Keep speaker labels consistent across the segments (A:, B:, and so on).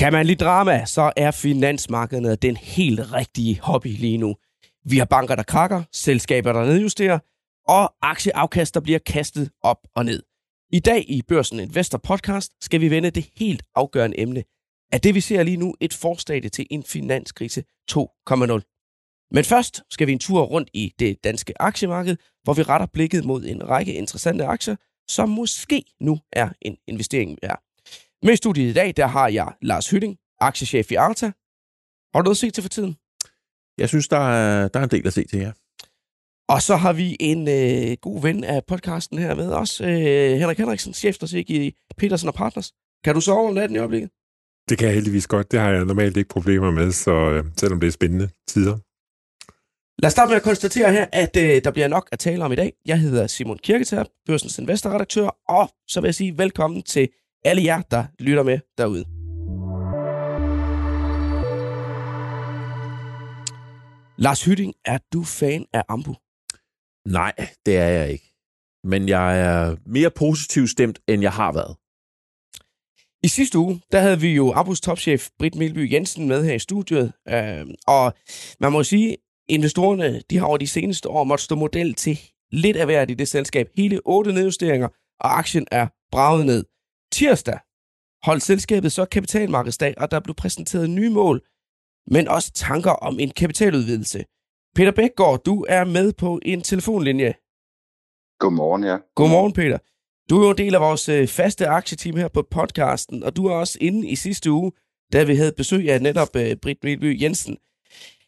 A: Kan man lide drama, så er finansmarkedet den helt rigtige hobby lige nu. Vi har banker, der krakker, selskaber, der nedjusterer, og aktieafkast, der bliver kastet op og ned. I dag i Børsen Investor Podcast skal vi vende det helt afgørende emne. Er det, vi ser lige nu, et forstadie til en finanskrise 2.0? Men først skal vi en tur rundt i det danske aktiemarked, hvor vi retter blikket mod en række interessante aktier, som måske nu er en investering værd. Med i studiet i dag, der har jeg Lars Hytting, aktiechef i Arta. Har du noget at se til for tiden?
B: Jeg synes, der er, der er en del at se til her.
A: Og så har vi en øh, god ven af podcasten her med os, øh, Henrik Henriksen, chefstrateg i Petersen og Partners. Kan du sove om natten i øjeblikket?
C: Det kan jeg heldigvis godt. Det har jeg normalt ikke problemer med, så øh, selvom det er spændende tider.
A: Lad os starte med at konstatere her, at øh, der bliver nok at tale om i dag. Jeg hedder Simon Kirketab, Børsens investorredaktør, og så vil jeg sige velkommen til alle jer, der lytter med derude. Lars Hytting, er du fan af Ambu?
B: Nej, det er jeg ikke. Men jeg er mere positivt stemt, end jeg har været.
A: I sidste uge, der havde vi jo Abus topchef Britt Milby Jensen med her i studiet, øh, og man må sige, investorerne de har over de seneste år måttet stå model til lidt af hvert i det selskab. Hele otte nedjusteringer, og aktien er braget ned. Tirsdag holdt selskabet så kapitalmarkedsdag, og der blev præsenteret nye mål, men også tanker om en kapitaludvidelse. Peter Bækgaard, du er med på en telefonlinje.
D: Godmorgen, ja.
A: Godmorgen, Peter. Du er jo en del af vores øh, faste aktieteam her på podcasten, og du er også inde i sidste uge, da vi havde besøg af netop uh, Britt Melby Jensen.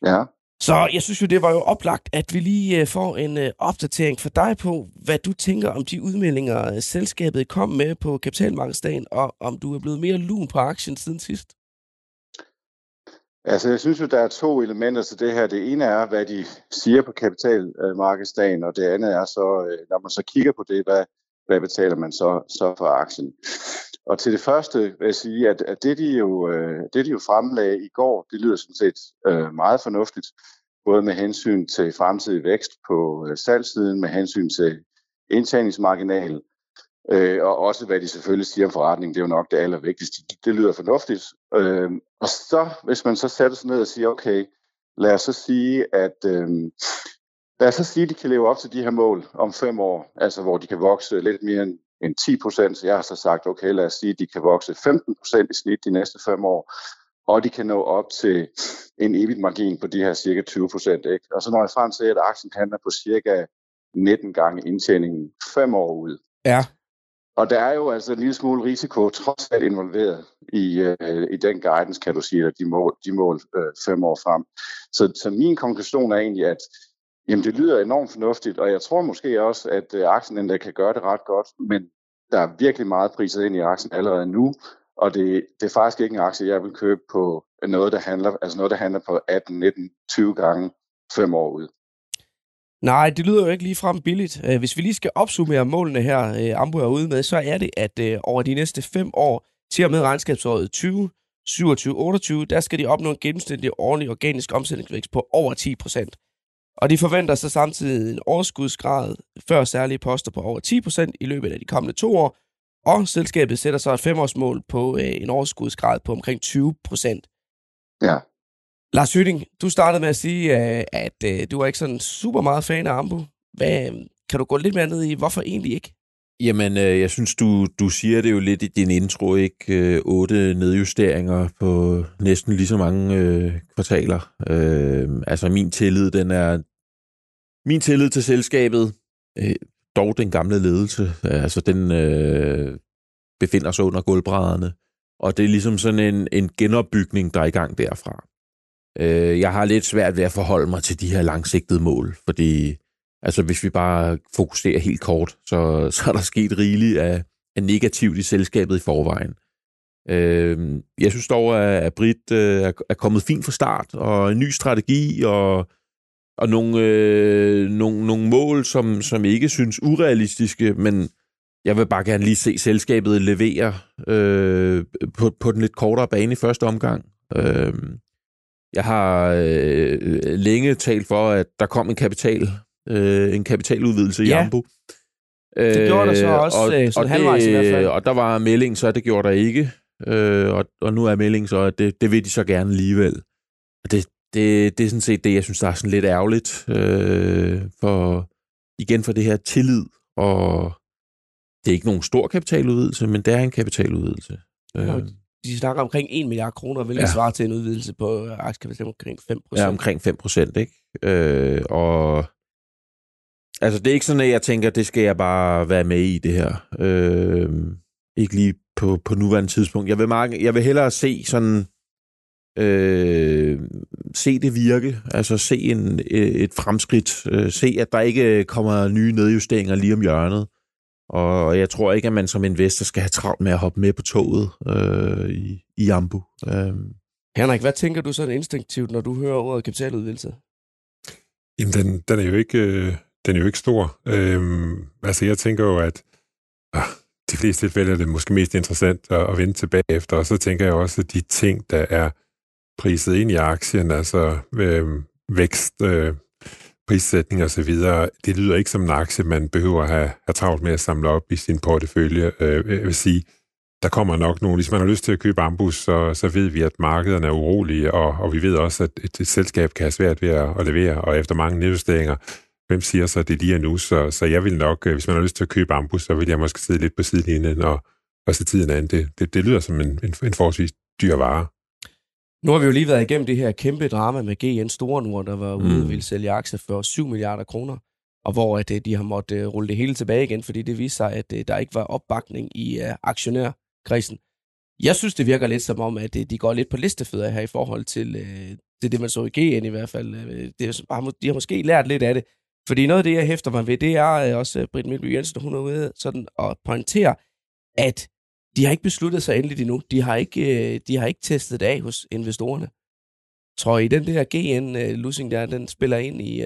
D: Ja.
A: Så jeg synes jo, det var jo oplagt, at vi lige øh, får en øh, opdatering for dig på, hvad du tænker om de udmeldinger, øh, selskabet kom med på kapitalmarkedsdagen, og om du er blevet mere lun på aktien siden sidst.
D: Altså, jeg synes jo, der er to elementer til det her. Det ene er, hvad de siger på kapitalmarkedsdagen, og det andet er så, når man så kigger på det, hvad, hvad betaler man så, så for aktien. Og til det første vil jeg sige, at, at det, de jo, øh, det, de jo fremlagde i går, det lyder sådan set øh, meget fornuftigt, både med hensyn til fremtidig vækst på øh, salgsiden, med hensyn til indtjeningsmarginal, øh, og også hvad de selvfølgelig siger om forretningen, det er jo nok det allervigtigste. Det lyder fornuftigt. Øh, og så, hvis man så sætter sig ned og siger, okay, lad os så sige, at øh, lad os så sige, at de kan leve op til de her mål om fem år, altså hvor de kan vokse lidt mere end, end 10 procent. Så jeg har så sagt, okay, lad os sige, at de kan vokse 15 procent i snit de næste fem år, og de kan nå op til en evigt margin på de her cirka 20 procent. Og så når jeg frem til, at aktien handler på cirka 19 gange indtjeningen fem år ud.
A: Ja.
D: Og der er jo altså en lille smule risiko trods alt involveret i, øh, i den guidance, kan du sige, at de mål, de mål øh, fem år frem. Så, så min konklusion er egentlig, at jamen, det lyder enormt fornuftigt, og jeg tror måske også, at øh, aktien endda kan gøre det ret godt, men der er virkelig meget priset ind i aktien allerede nu, og det, det er faktisk ikke en aktie, jeg vil købe på noget, der handler, altså noget, der handler på 18, 19, 20 gange fem år ud.
A: Nej, det lyder jo ikke lige frem billigt. Øh, hvis vi lige skal opsummere målene her, øh, Ambu er ude med, så er det, at over de næste fem år, til og med regnskabsåret 20, 27, 28, der skal de opnå en gennemsnitlig årlig organisk omsætningsvækst på over 10 procent. Og de forventer så samtidig en overskudsgrad før særlige poster på over 10 procent i løbet af de kommende to år, og selskabet sætter så et femårsmål på en overskudsgrad på omkring 20 procent.
D: Ja.
A: Lars Hytting, du startede med at sige, at du er ikke sådan super meget fan af Ambu. Hvad, kan du gå lidt mere ned i, hvorfor egentlig ikke?
B: Jamen, øh, jeg synes, du, du siger det jo lidt i din intro, ikke? Øh, otte nedjusteringer på næsten lige så mange øh, kvartaler. Øh, altså, min tillid, den er... Min tillid til selskabet, øh, dog den gamle ledelse, altså den øh, befinder sig under gulvbrædderne. Og det er ligesom sådan en, en genopbygning, der er i gang derfra. Øh, jeg har lidt svært ved at forholde mig til de her langsigtede mål, fordi altså, hvis vi bare fokuserer helt kort, så, så er der sket rigeligt af, af negativt i selskabet i forvejen. Øh, jeg synes dog, at Brit øh, er kommet fint fra start, og en ny strategi, og, og nogle, øh, nogle, nogle mål, som, som ikke synes urealistiske, men jeg vil bare gerne lige se selskabet levere øh, på, på den lidt kortere bane i første omgang. Øh, jeg har øh, længe talt for, at der kom en kapital, øh, en kapitaludvidelse
A: Ja.
B: i Ambu.
A: Det gjorde der så også, øh, sådan halvvejs i hvert fald.
B: Og der var meldingen så, at det gjorde der ikke. øh, og, og nu er meldingen så, at det, det vil de så gerne alligevel. Og det, det, det er sådan set det, jeg synes, der er sådan lidt ærgerligt, øh, for igen for det her tillid, og det er ikke nogen stor kapitaludvidelse, men det er en kapitaludvidelse.
A: Ja,
B: Øh,
A: de snakker omkring 1 milliard kroner, hvilket
B: Ja.
A: svarer til en udvidelse på øh, aktiekapitalen omkring 5 procent.
B: Ja, omkring 5 procent, ikke? Øh, og altså, det er ikke sådan, at jeg tænker, det skal jeg bare være med i, det her. Øh, ikke lige på, på nuværende tidspunkt. Jeg vil, meget, jeg vil hellere se sådan, øh, se det virke, altså se en, et fremskridt, øh, se, at der ikke kommer nye nedjusteringer lige om hjørnet. Og jeg tror ikke, at man som investor skal have travlt med at hoppe med på toget øh, i, i Ambu. Øh,
A: Henrik, hvad tænker du sådan instinktivt, når du hører ordet kapitaludvidelse?
C: Jamen, den, den, er jo ikke, øh, den er jo ikke stor. Øhm, altså, jeg tænker jo, at øh, de fleste tilfælde er det måske mest interessant at, at vende tilbage efter, og så tænker jeg også, at de ting, der er priset ind i aktien, altså øh, vækst, øh, prissætning og så videre, det lyder ikke som en aktie, man behøver at have, have travlt med at samle op i sin portefølje. Øh, øh jeg vil sige, der kommer nok nogle, hvis man har lyst til at købe Ambus, så, så ved vi, at markederne er urolige, og, og vi ved også, at et, et selskab kan have svært ved at, at levere, og efter mange nedjusteringer, hvem siger så, at det lige er nu? Så, så jeg vil nok, øh, hvis man har lyst til at købe Ambus, så vil jeg måske sidde lidt på sidelinjen og, og se tiden an. Det, det, det lyder som en, en, en forholdsvis dyr vare.
A: Nu har vi jo lige været igennem det her kæmpe drama med GN Store Nord, der var ude
B: Mm.
A: og ville sælge aktier for 7 milliarder kroner, og hvor at, øh, de har måttet øh, rulle det hele tilbage igen, fordi det viste sig, at der ikke var opbakning i uh, aktionærkredsen. Jeg synes, det virker lidt som om, at de går lidt på listefødder her i forhold til, til det, man så i GN i hvert fald. Det de har måske lært lidt af det. Fordi noget af det, jeg hæfter mig ved, det er øh, også øh, Britt Milby Jensen, hun er ude sådan at pointere, at de har ikke besluttet sig endeligt endnu. De har ikke, øh, de har ikke testet det af hos investorerne. Tror I, den der GN-losing der, den spiller ind i...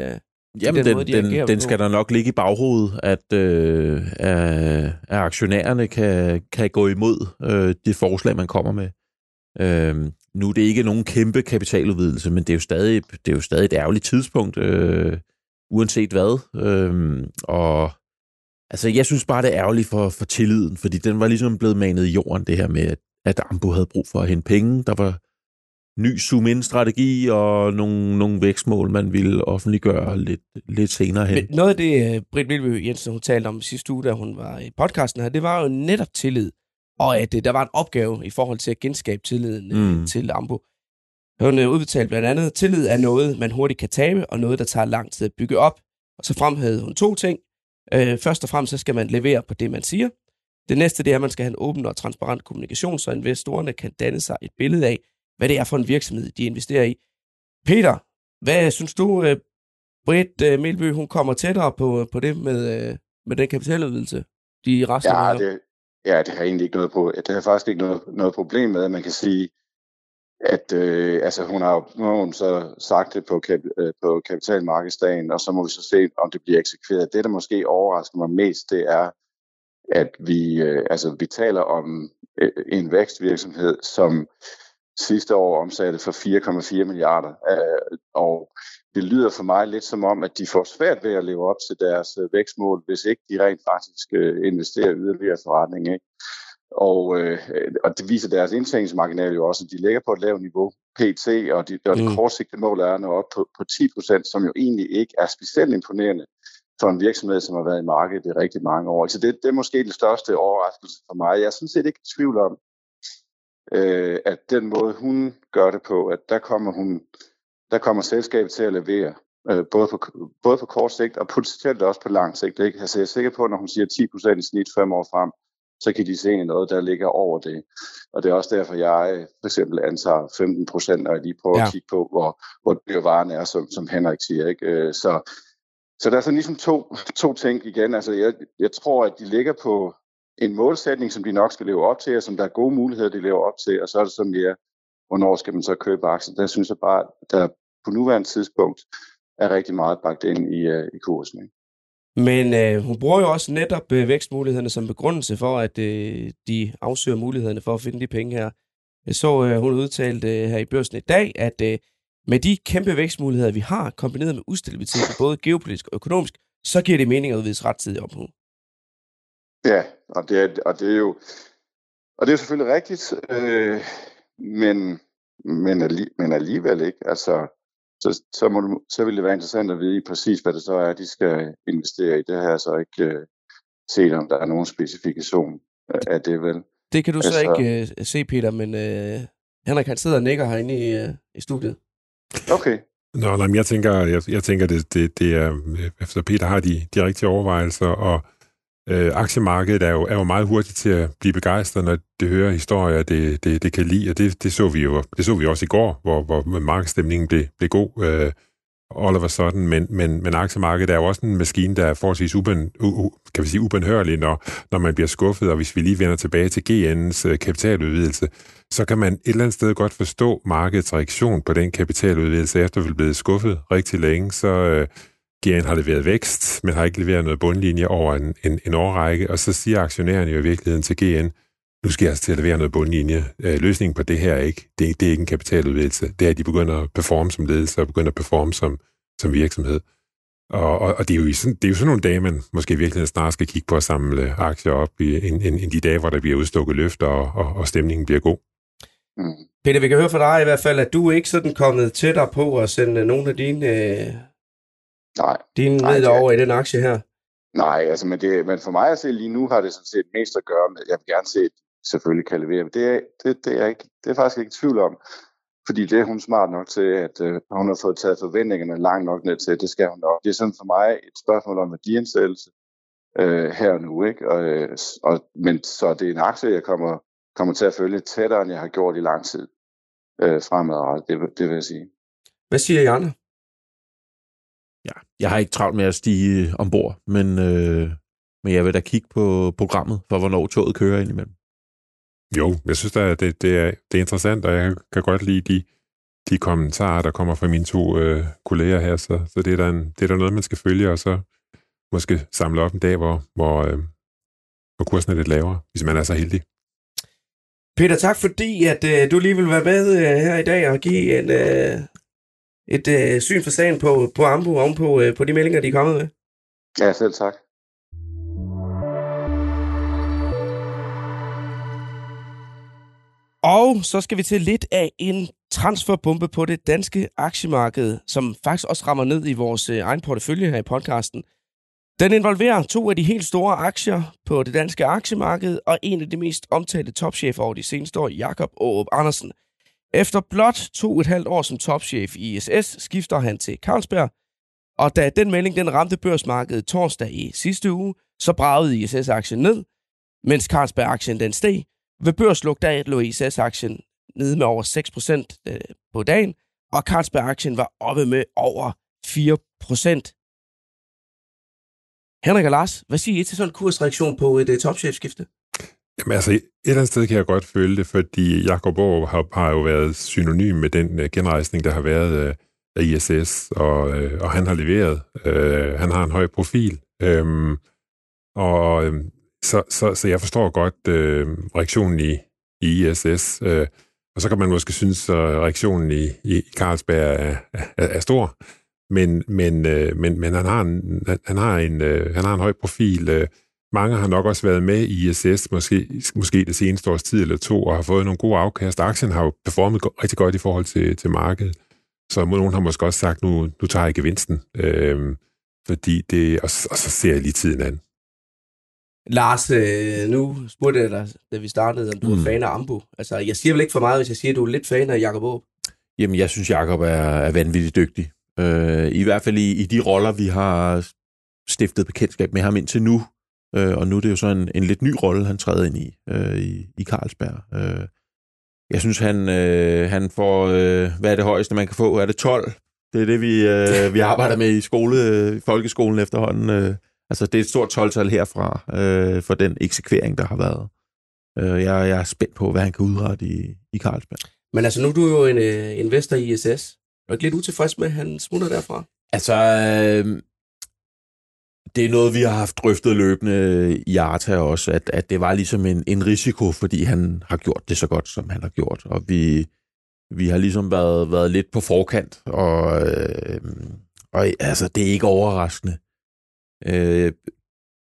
B: Jamen,
A: den
B: den,
A: måde, de
B: den, den
A: på.
B: skal der nok ligge i baghovedet, at, øh, at, at aktionærerne kan, kan gå imod øh, det forslag, man kommer med. Øh, nu er det ikke nogen kæmpe kapitaludvidelse, men det er jo stadig, det er jo stadig et ærgerligt tidspunkt, øh, uanset hvad. Øh, og altså, jeg synes bare, det er ærgerligt for, for tilliden, fordi den var ligesom blevet manet i jorden, det her med, at, Ambo havde brug for at hente penge. Der var ny zoom-in-strategi og nogle, nogle vækstmål, man ville offentliggøre lidt, lidt senere hen.
A: Men noget af det, øh, Britt Milby Jensen hun talte om sidste uge, da hun var i podcasten her, det var jo netop tillid. Og at øh, der var en opgave i forhold til at genskabe tilliden
B: Mm.
A: mm. til Ambo. Hun øh, udbetalte blandt andet, tillid er noget, man hurtigt kan tabe, og noget, der tager lang tid at bygge op. Og så fremhævede hun to ting. Øh, først og fremmest så skal man levere på det, man siger. Det næste det er, at man skal have en åben og transparent kommunikation, så investorerne kan danne sig et billede af, hvad det er for en virksomhed, de investerer i. Peter, hvad synes du, øh, Britt øh, Melby, hun kommer tættere på, på det med, øh, med den kapitaludvidelse, de resten
D: Ja, det, ja, det har egentlig ikke noget på. Det har faktisk ikke noget, noget problem med, at man kan sige, at øh, altså, hun har nu har hun så sagt det på, kap, øh, på kapitalmarkedsdagen, og så må vi så se, om det bliver eksekveret. Det, der måske overrasker mig mest, det er, at vi, øh, altså, vi taler om øh, en vækstvirksomhed, som sidste år omsatte for 4,4 milliarder. Øh, og det lyder for mig lidt som om, at de får svært ved at leve op til deres øh, vækstmål, hvis ikke de rent faktisk øh, investerer yderligere i forretning. Ikke? Og, øh, og det viser deres indtjeningsmarginal jo også, at de ligger på et lavt niveau, PT, og, de, og det
A: Mm.
D: kortsigtede mål er nu op på, på 10 procent, som jo egentlig ikke er specielt imponerende for en virksomhed, som har været i markedet i rigtig mange år. Så det, det er måske den største overraskelse for mig. Jeg er sådan set ikke i tvivl om, øh, at den måde, hun gør det på, at der kommer, hun, der kommer selskabet til at levere, øh, både, på, både på kort sigt og potentielt også på lang sigt. Ikke? Altså, jeg er sikker på, at når hun siger 10% i snit fem år frem, så kan de se noget, der ligger over det. Og det er også derfor, jeg øh, for eksempel antager 15 procent, når jeg lige prøver ja. At kigge på, hvor, hvor dyr varen er, som, som Henrik siger. Ikke? Øh, Så, så der er sådan ligesom to, to ting igen. Altså, jeg, jeg tror, at de ligger på en målsætning, som de nok skal leve op til, og som der er gode muligheder, de lever op til, og så er det så mere, hvornår skal man så købe aktien. Der synes jeg bare, at der på nuværende tidspunkt er rigtig meget bagt ind i, uh, i kursen. Ikke?
A: Men øh, hun bruger jo også netop øh, vækstmulighederne som begrundelse for, at øh, de afsøger mulighederne for at finde de penge her. Jeg så, øh, hun udtalte øh, her i børsen i dag, at øh, med de kæmpe vækstmuligheder, vi har, kombineret med ustabilitet, både geopolitisk og økonomisk, så giver det mening at udvise rettidig op
D: Ja, og det, er, og det er jo Og det er selvfølgelig rigtigt, øh, men, men, alli, men alligevel ikke. Altså, så, så, må du, så vil det være interessant at vide præcis, hvad det så er, de skal investere i. Det her så ikke øh, set, om der er nogen specifikation af det, vel?
A: Det kan du altså, så ikke uh, se, Peter, men uh, Henrik han sidder og nikker herinde i, uh, i studiet.
D: Okay.
C: Nå, nej, men jeg tænker, jeg, jeg tænker det, det, det er, efter Peter har de, de rigtige overvejelser, og øh, aktiemarkedet er jo, er jo meget hurtigt til at blive begejstret, når det hører historier, det, det, det kan lide, og det, det, så vi jo det så vi også i går, hvor, hvor markedsstemningen blev, blev god. Øh, all of a sudden, men, men, men aktiemarkedet er jo også en maskine, der er forholdsvis uben, u, u, kan vi sige, ubenhørlig, når, når man bliver skuffet, og hvis vi lige vender tilbage til GN's øh, kapitaludvidelse, så kan man et eller andet sted godt forstå markedets reaktion på den kapitaludvidelse, efter vi er blevet skuffet rigtig længe, så øh, GN har leveret vækst, men har ikke leveret noget bundlinje over en, en, en årrække, og så siger aktionærerne jo i virkeligheden til GN, nu skal jeg altså til at levere noget bundlinje. Øh, løsningen på det her er ikke, det, det er ikke en kapitaludvidelse. Det er, at de begynder at performe som ledelse og begynder at performe som, som virksomhed. Og, og, og det, er jo sådan, det er jo sådan nogle dage, man måske i virkeligheden snart skal kigge på at samle aktier op i en, en, en de dage, hvor der bliver udstukket løfter, og, og, og stemningen bliver god.
A: Peter, vi kan høre fra dig i hvert fald, at du ikke sådan kommet tættere på at sende nogle af dine, øh,
D: nej,
A: dine
D: nej,
A: ned over i den aktie her.
D: Nej, altså, men, det, men for mig at se lige nu har det sådan set mest at gøre med, jeg vil gerne se, at selvfølgelig kan levere. Men det er, det, det er, ikke, det er faktisk ikke tvivl om. Fordi det er hun smart nok til, at øh, hun har fået taget forventningerne langt nok ned til. Det skal hun nok. Det er sådan for mig et spørgsmål om værdiansættelse øh, her og nu. Ikke? Og, øh, og, men så det er en aktie, jeg kommer, kommer til at følge tættere, end jeg har gjort i lang tid øh, fremadrettet. Det, det vil jeg sige.
A: Hvad siger Janne?
B: Ja, jeg har ikke travlt med at stige ombord, men, øh, men jeg vil da kigge på programmet for, hvornår toget kører ind imellem.
C: Jo, jeg synes at det, det, er, det er interessant, og jeg kan godt lide de, de kommentarer, der kommer fra mine to øh, kolleger her, så, så det, er der en, det er der noget, man skal følge, og så måske samle op en dag, hvor, hvor, øh, hvor kursen er lidt lavere, hvis man er så heldig.
A: Peter, tak fordi at øh, du lige vil være med øh, her i dag og give en, øh, et øh, syn for sagen på, på Ambu oven på, øh, på de meldinger, de er kommet med.
D: Ja, selv tak.
A: Og så skal vi til lidt af en transferbombe på det danske aktiemarked, som faktisk også rammer ned i vores øh, egen portefølje her i podcasten. Den involverer to af de helt store aktier på det danske aktiemarked, og en af de mest omtalte topchefer over de seneste år, Jakob Aarup Andersen. Efter blot to og et halvt år som topchef i ISS, skifter han til Carlsberg, og da den melding den ramte børsmarkedet torsdag i sidste uge, så bragede ISS-aktien ned, mens Carlsberg-aktien den steg, ved børsluk der lå ISS-aktien nede med over 6% øh, på dagen, og Carlsberg-aktien var oppe med over 4%. Henrik og Lars, hvad siger I til sådan en kursreaktion på et uh, topchefskifte?
C: Jamen altså, et eller andet sted kan jeg godt føle det, fordi Jacob Aarup har, har jo været synonym med den uh, genrejsning, der har været uh, af ISS, og, uh, og han har leveret. Uh, han har en høj profil. Um, og um, så, så, så jeg forstår godt øh, reaktionen i, i ISS, øh, og så kan man måske synes, at reaktionen i, i Carlsberg er, er, er stor, men, men, øh, men, men han, har en, han, har en, øh, han har en høj profil. Øh, mange har nok også været med i ISS, måske, måske det seneste års tid eller to, og har fået nogle gode afkast. Aktien har jo performet rigtig godt i forhold til, til markedet, så nogen har måske også sagt, nu, nu tager jeg gevinsten, øh, fordi det, og, og så ser jeg lige tiden an.
A: Lars, øh, nu spurgte jeg dig, da vi startede, om du mm. er fan af Ambu. Altså, jeg siger vel ikke for meget, hvis jeg siger, at du er lidt fan af Jacob Aab?
B: Jamen, jeg synes, Jacob er, er vanvittigt dygtig. Øh, I hvert fald i, i de roller, vi har stiftet bekendtskab med ham indtil nu. Øh, og nu er det jo så en, en lidt ny rolle, han træder ind i, øh, i, i Carlsberg. Øh, jeg synes, han, øh, han får, øh, hvad er det højeste, man kan få? Er det 12? Det er det, vi, øh, vi arbejder med i skole, øh, folkeskolen efterhånden. Øh, Altså, det er et stort 12 herfra øh, for den eksekvering, der har været. Øh, jeg, jeg er spændt på, hvad han kan udrette i, i Carlsberg.
A: Men altså, nu er du jo en uh, investor i ISS. Er du ikke lidt utilfreds med, at han smutter derfra?
B: Altså, øh, det er noget, vi har haft drøftet løbende i Arta også, at, at det var ligesom en, en risiko, fordi han har gjort det så godt, som han har gjort. Og vi, vi har ligesom været, været lidt på forkant, og, øh, og altså, det er ikke overraskende. Øh,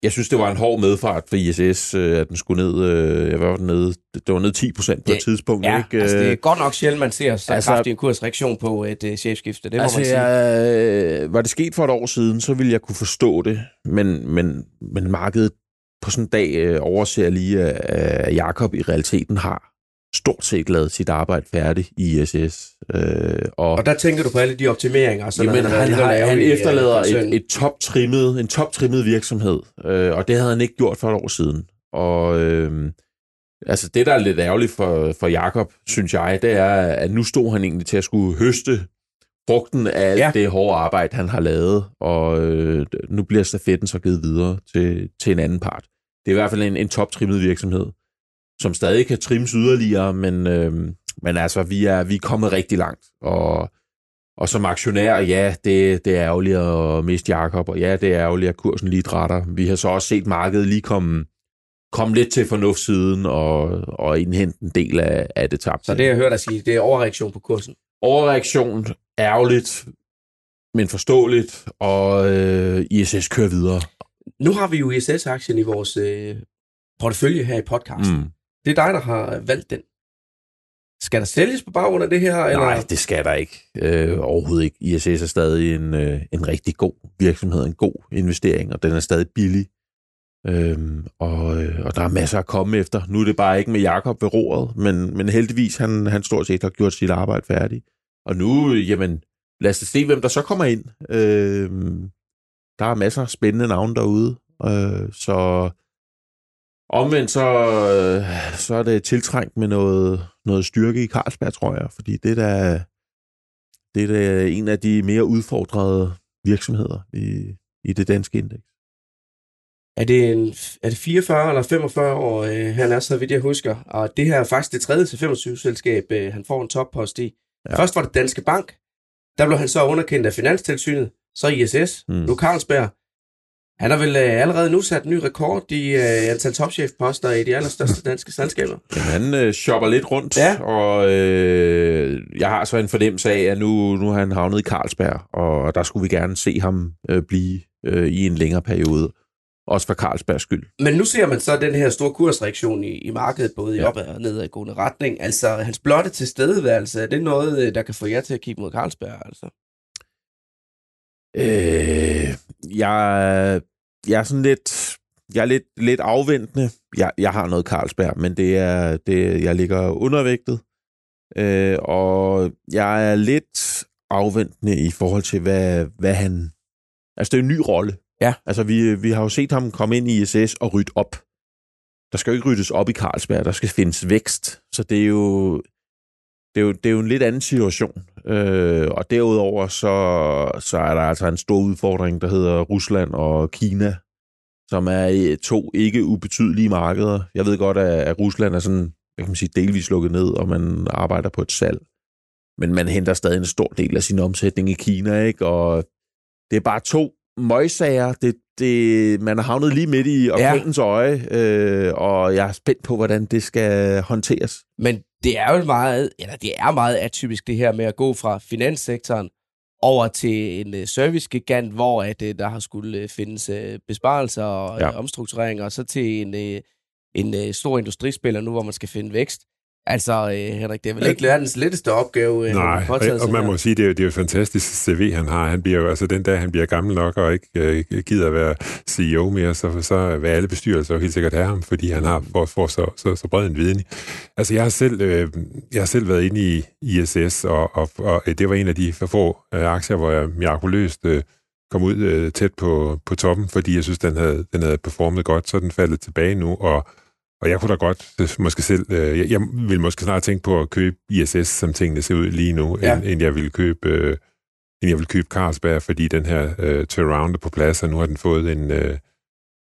B: jeg synes, det var en hård medfart for ISS, øh, at den skulle ned, øh, hvad var nede? Det var ned 10 procent på
A: Ja,
B: et tidspunkt.
A: Ja,
B: ikke?
A: altså det er
B: Øh,
A: godt nok sjældent, man ser så
B: Altså-
A: kraftig en kursreaktion på et uh, chefskifte. Det må
B: altså,
A: man sige.
B: jeg, øh, var det sket for et år siden, så ville jeg kunne forstå det, men, men, men markedet på sådan en dag øh, overser lige, at, at Jakob i realiteten har stort set lavet sit arbejde færdigt i ISS. Øh, og,
A: Og der tænker du på alle de optimeringer, som
B: Jamen,
A: han,
B: han,
A: har
B: han
A: i, øh,
B: efterlader
A: koncernen.
B: et, et toptrimmet, en toptrimmet virksomhed, øh, og det havde han ikke gjort for et år siden. Og øh, altså det, der er lidt ærgerligt for, for Jakob, synes jeg, det er, at nu stod han egentlig til at skulle høste frugten af alt
A: Ja.
B: ja. det hårde arbejde, han har lavet, og øh, nu bliver stafetten så givet videre til, til en anden part. Det er i hvert fald en, en toptrimmet virksomhed, som stadig kan trimmes yderligere, men, øh, men altså, vi er, vi er kommet rigtig langt, og og som aktionær, ja, det, det er ærgerligt at miste Jakob, og ja, det er ærgerligt, at kursen lige drætter. Vi har så også set markedet lige komme, komme lidt til fornuftssiden og, og indhente en del af, af det tabte.
A: Så det, jeg hører dig sige, det er overreaktion på kursen.
B: Overreaktion, ærgerligt, men forståeligt, og øh, ISS kører videre.
A: Nu har vi jo ISS-aktien i vores øh, portefølje her i podcasten. Mm. Det er dig, der har valgt den. Skal der sælges på baggrund af det her? Eller?
B: Nej, det skal der ikke. Øh, overhovedet ikke. ISS er stadig en, øh, en rigtig god virksomhed, en god investering, og den er stadig billig. Øhm, og, øh, og der er masser at komme efter. Nu er det bare ikke med Jakob ved roret, men, men heldigvis han, han stort set har gjort sit arbejde færdigt. Og nu, jamen, lad os se, hvem der så kommer ind. Øhm, der er masser af spændende navne derude. Øh, så omvendt så, øh, så er det tiltrængt med noget, noget styrke i Carlsberg, tror jeg. Fordi det er da, det er da en af de mere udfordrede virksomheder i, i det danske indeks.
A: Er det, en, er det 44 eller 45 år, øh, han er, så vidt jeg husker. Og det her er faktisk det tredje til 25 selskab, øh, han får en toppost i.
B: Ja.
A: Først var det Danske Bank. Der blev han så underkendt af Finanstilsynet. Så ISS.
B: Mm.
A: Nu Carlsberg. Han har vel øh, allerede nu sat en ny rekord i øh, antal topchefposter i de allerstørste danske selskaber.
B: Jamen, han øh, shopper lidt rundt,
A: Ja.
B: og øh, jeg har så en fornemmelse af, at nu, nu har han havnet i Carlsberg, og der skulle vi gerne se ham øh, blive øh, i en længere periode. Også for Carlsbergs skyld.
A: Men nu ser man så den her store kursreaktion i, i markedet, både i
B: Ja.
A: opad og nedadgående retning. Altså, hans blotte tilstedeværelse, er det noget, øh, der kan få jer til at kigge mod Carlsberg? Altså?
B: Øh, jeg, jeg er sådan lidt, jeg er lidt, lidt afventende. Jeg, jeg har noget Carlsberg, men det er, det, jeg ligger undervægtet. Øh, og jeg er lidt afventende i forhold til, hvad, hvad han... Altså, det er en ny rolle.
A: Ja.
B: Altså, vi, vi har jo set ham komme ind i ISS og rydde op. Der skal jo ikke ryddes op i Carlsberg, der skal findes vækst. Så det er jo, det er jo, det er jo en lidt anden situation. Øh, og derudover så, så er der altså en stor udfordring, der hedder Rusland og Kina, som er to ikke ubetydelige markeder. Jeg ved godt, at, at Rusland er sådan, hvad kan man sige, delvis lukket ned, og man arbejder på et salg. Men man henter stadig en stor del af sin omsætning i Kina, ikke? Og det er bare to møgsager. Det, det, man er havnet lige midt i orkanens ja. øje, øh, og jeg er spændt på, hvordan det skal håndteres.
A: Men det er jo meget, eller det er meget atypisk det her med at gå fra finanssektoren over til en uh, servicegigant, hvor at, uh, der har skulle uh, findes besparelser og
B: Ja.
A: omstruktureringer, og så til en, en stor industrispiller nu, hvor man skal finde vækst. Altså, uh, Henrik, det er vel ikke verdens letteste opgave, uh,
C: Nej,
A: han har påtaget
C: og, og man
A: her.
C: må sige, det er, jo- det er jo et fantastisk CV, han har. Han bliver jo, altså den dag, han bliver gammel nok og ikke øh, gider at være CEO mere, så, så vil alle bestyrelser jo helt sikkert have ham, fordi han har får, får så, så, så bred en viden. Altså jeg har selv, øh, jeg har selv været inde i ISS, og, og, og det var en af de for få øh, aktier, hvor jeg mirakuløst øh, kom ud øh, tæt på, på toppen, fordi jeg synes, den havde, den havde performet godt, så den faldet tilbage nu, og og jeg kunne da godt øh, måske selv, øh, jeg, jeg vil måske snart tænke på at købe ISS, som tingene ser ud lige nu, ja. End, end jeg ville købe øh, end jeg vil købe Carlsberg, fordi den her øh, turnaround er på plads, og nu har den fået en, øh,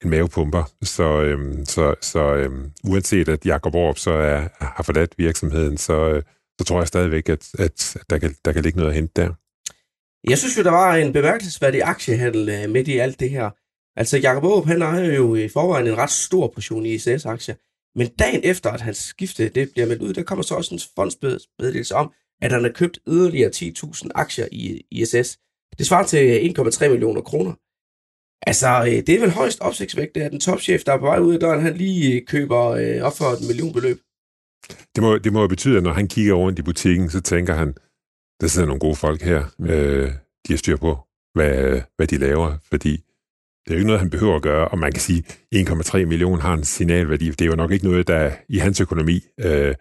C: en mavepumper. Så, øh, så, så øh, uanset at Jacob Orb så er, har forladt virksomheden, så, øh, så tror jeg stadigvæk, at, at der, kan, der kan ligge noget at hente der.
A: Jeg synes jo, der var en bemærkelsesværdig aktiehandel øh, midt i alt det her. Altså, Jacob Aarup, han ejer jo i forvejen en ret stor portion i ISS-aktier. Men dagen efter, at hans skifte det bliver meldt ud, der kommer så også en fondsmeddelelse om, at han har købt yderligere 10.000 aktier i ISS. Det svarer til 1,3 millioner kroner. Altså, øh, det er vel højst opsigtsvægt, at den topchef, der er på vej ud af døren, han lige øh, køber øh, op for et millionbeløb.
C: Det må, det må jo betyde, at når han kigger rundt i butikken, så tænker han, der sidder nogle gode folk her. Øh, de har styr på, hvad, hvad de laver, fordi det er jo ikke noget, han behøver at gøre, og man kan sige, 1,3 millioner har en signalværdi. Det er jo nok ikke noget, der i hans økonomi øh,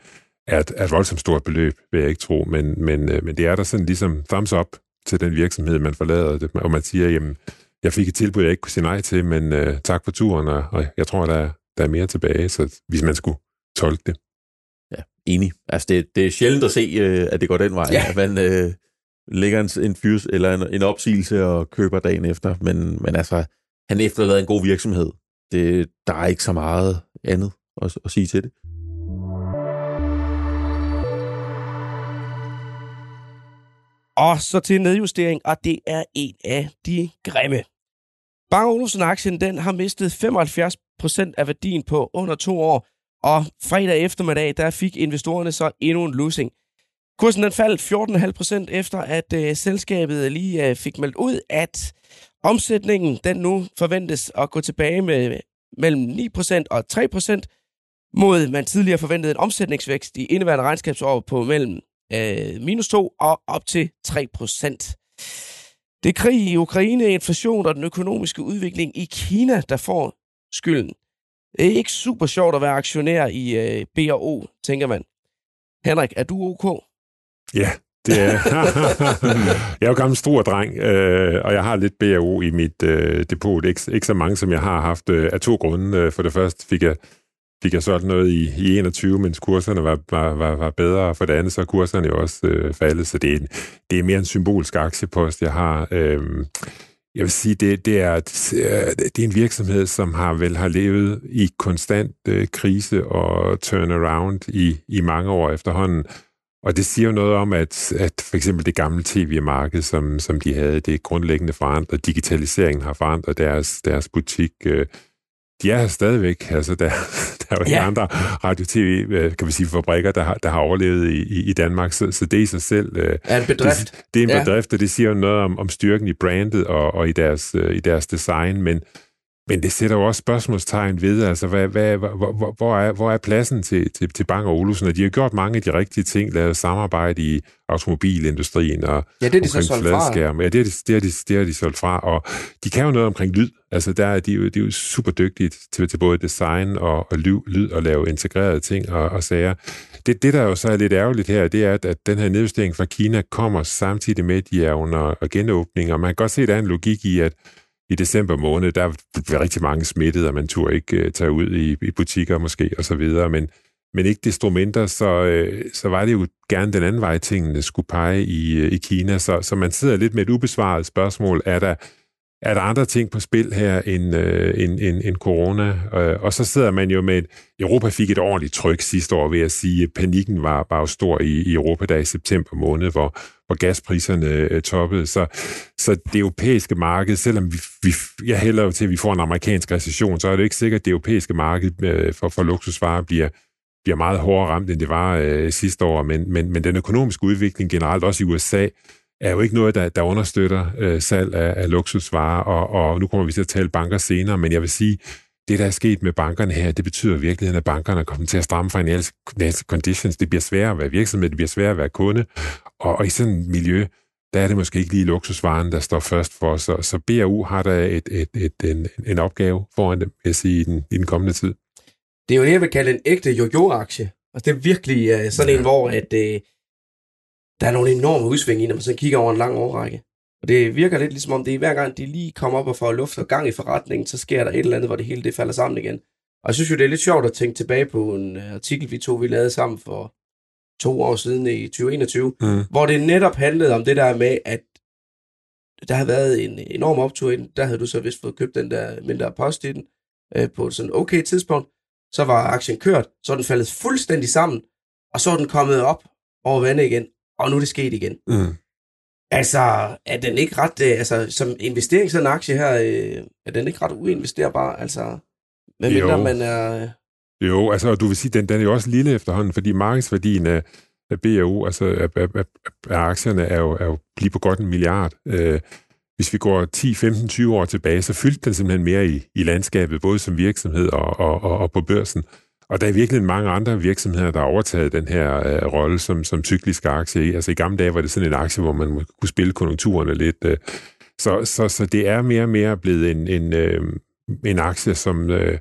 C: er, et, er et voldsomt stort beløb, vil jeg ikke tro, men, men, øh, men det er der sådan ligesom thumbs up til den virksomhed, man forlader, det, og man siger, jamen, jeg fik et tilbud, jeg ikke kunne sige nej til, men øh, tak for turen, og, og jeg tror, der er, der er mere tilbage, så hvis man skulle tolke det.
B: Ja, enig. Altså, det, det er sjældent at se, øh, at det går den vej, ja. at man øh, lægger en, en fyrs eller en, en opsigelse og køber dagen efter, men, men altså, han efterlader en god virksomhed. Det, der er ikke så meget andet at, at sige til det.
A: Og så til nedjustering, og det er en af de grimme. Bang Olufsen-aktien den har mistet 75% af værdien på under to år, og fredag eftermiddag der fik investorerne så endnu en losing. Kursen den faldt 14,5% efter, at øh, selskabet lige øh, fik meldt ud, at omsætningen den nu forventes at gå tilbage med mellem 9% og 3% mod man tidligere forventede en omsætningsvækst i indeværende regnskabsår på mellem øh, minus 2 og op til 3%. Det er krig i Ukraine, inflation og den økonomiske udvikling i Kina, der får skylden. Det er ikke super sjovt at være aktionær i øh, B&O, tænker man. Henrik, er du ok?
C: Ja, det er. jeg er jo gammel stor dreng, øh, og jeg har lidt B&O i mit øh, depot. Ikke, ikke så mange, som jeg har haft øh, af to grunde. Øh, for det første fik jeg fik jeg solgt noget i, i 21, mens kurserne var, var, var, var bedre, og for det andet så er kurserne jo også øh, faldet, så det er, det er mere en symbolsk aktiepost, jeg har. Øh, jeg vil sige, det, det, er, det er en virksomhed, som har vel har levet i konstant øh, krise og turnaround i, i mange år efterhånden. Og det siger jo noget om, at, at for eksempel det gamle tv-marked, som, som de havde, det er grundlæggende forandret. Digitaliseringen har forandret deres, deres butik. Øh, de er her stadigvæk. Altså, der, der er jo ja. andre radio-tv, øh, kan vi sige, fabrikker, der har, der har overlevet i, i, Danmark, så, så det i sig selv...
A: Øh, er en bedrift.
C: Det, det er en ja. bedrift, og det siger jo noget om, om styrken i brandet og, og i, deres, i deres design, men men det sætter jo også spørgsmålstegn ved, altså, hvad, hvad, hvor, hvor, er, hvor er pladsen til, til, til Bang og Olufsen? Og de har gjort mange af de rigtige ting, lavet samarbejde i automobilindustrien og
A: ja, det er de så solgt fra.
C: Ja, det er de, det er de, det er de solgt fra. Og de kan jo noget omkring lyd. Altså, der er de, jo, de er jo super dygtige til, til både design og, og lyd, lyd og lave integrerede ting og, og sager. Det, det, der jo så er lidt ærgerligt her, det er, at, at den her nedjustering fra Kina kommer samtidig med, at de er under genåbning. Og man kan godt se, at der er en logik i, at i december måned, der var rigtig mange smittet, og man turde ikke øh, tage ud i, i butikker måske, og så videre, men, men ikke desto mindre, så, øh, så var det jo gerne den anden vej, tingene skulle pege i, øh, i Kina, så, så man sidder lidt med et ubesvaret spørgsmål, er der, er der andre ting på spil her end, øh, end, end, end corona? Øh, og så sidder man jo med, et, Europa fik et ordentligt tryk sidste år, ved at sige, panikken var, bare stor i, i Europa, der i september måned, hvor, hvor gaspriserne øh, toppede. Så, så det europæiske marked, selvom vi, vi, jeg hælder jo til, at vi får en amerikansk recession, så er det ikke sikkert, at det europæiske marked øh, for, for luksusvarer bliver, bliver meget hårdere ramt, end det var øh, sidste år. Men, men, men den økonomiske udvikling generelt, også i USA, er jo ikke noget, der, der understøtter øh, salg af, af luksusvarer, og, og nu kommer vi til at tale banker senere, men jeg vil sige, det, der er sket med bankerne her, det betyder virkelig, at bankerne kommer til at stramme financial conditions. Det bliver sværere at være virksomhed, det bliver sværere at være kunde, og, og i sådan et miljø, der er det måske ikke lige luksusvaren, der står først for os. Så, så BAU har der et, et, et, en, en opgave foran dem, vil jeg sige, i den, i den kommende tid.
A: Det er jo det, jeg vil kalde en ægte jojo-aktie. Altså, det er virkelig uh, sådan ja. en, hvor at, uh, der er nogle enorme udsving i, når man så kigger over en lang årrække. Og det virker lidt ligesom om, det er hver gang, de lige kommer op og får luft og gang i forretningen, så sker der et eller andet, hvor det hele det falder sammen igen. Og jeg synes jo, det er lidt sjovt at tænke tilbage på en øh, artikel, vi to vi lavede sammen for to år siden i 2021, mm. hvor det netop handlede om det der med, at der havde været en enorm optur i den. Der havde du så vist fået købt den der mindre post i den øh, på sådan okay tidspunkt. Så var aktien kørt, så den faldet fuldstændig sammen, og så er den kommet op over vandet igen, og nu er det sket igen. Mm. Altså, er den ikke ret, øh, altså som investering sådan en aktie her, øh, er den ikke ret uinvesterbar, altså, medmindre man er... Øh...
C: Jo, altså, du vil sige, den, den er jo også lille efterhånden, fordi markedsværdien af, af BAU, altså af, af, af, af aktierne, er jo, er jo lige på godt en milliard. Øh, hvis vi går 10, 15, 20 år tilbage, så fyldte den simpelthen mere i, i landskabet, både som virksomhed og, og, og, og på børsen. Og der er virkelig mange andre virksomheder, der har overtaget den her øh, rolle som, som cyklisk aktie. Altså i gamle dage var det sådan en aktie, hvor man kunne spille konjunkturerne lidt. Øh. Så, så, så det er mere og mere blevet en, en, øh, en aktie, som, øh,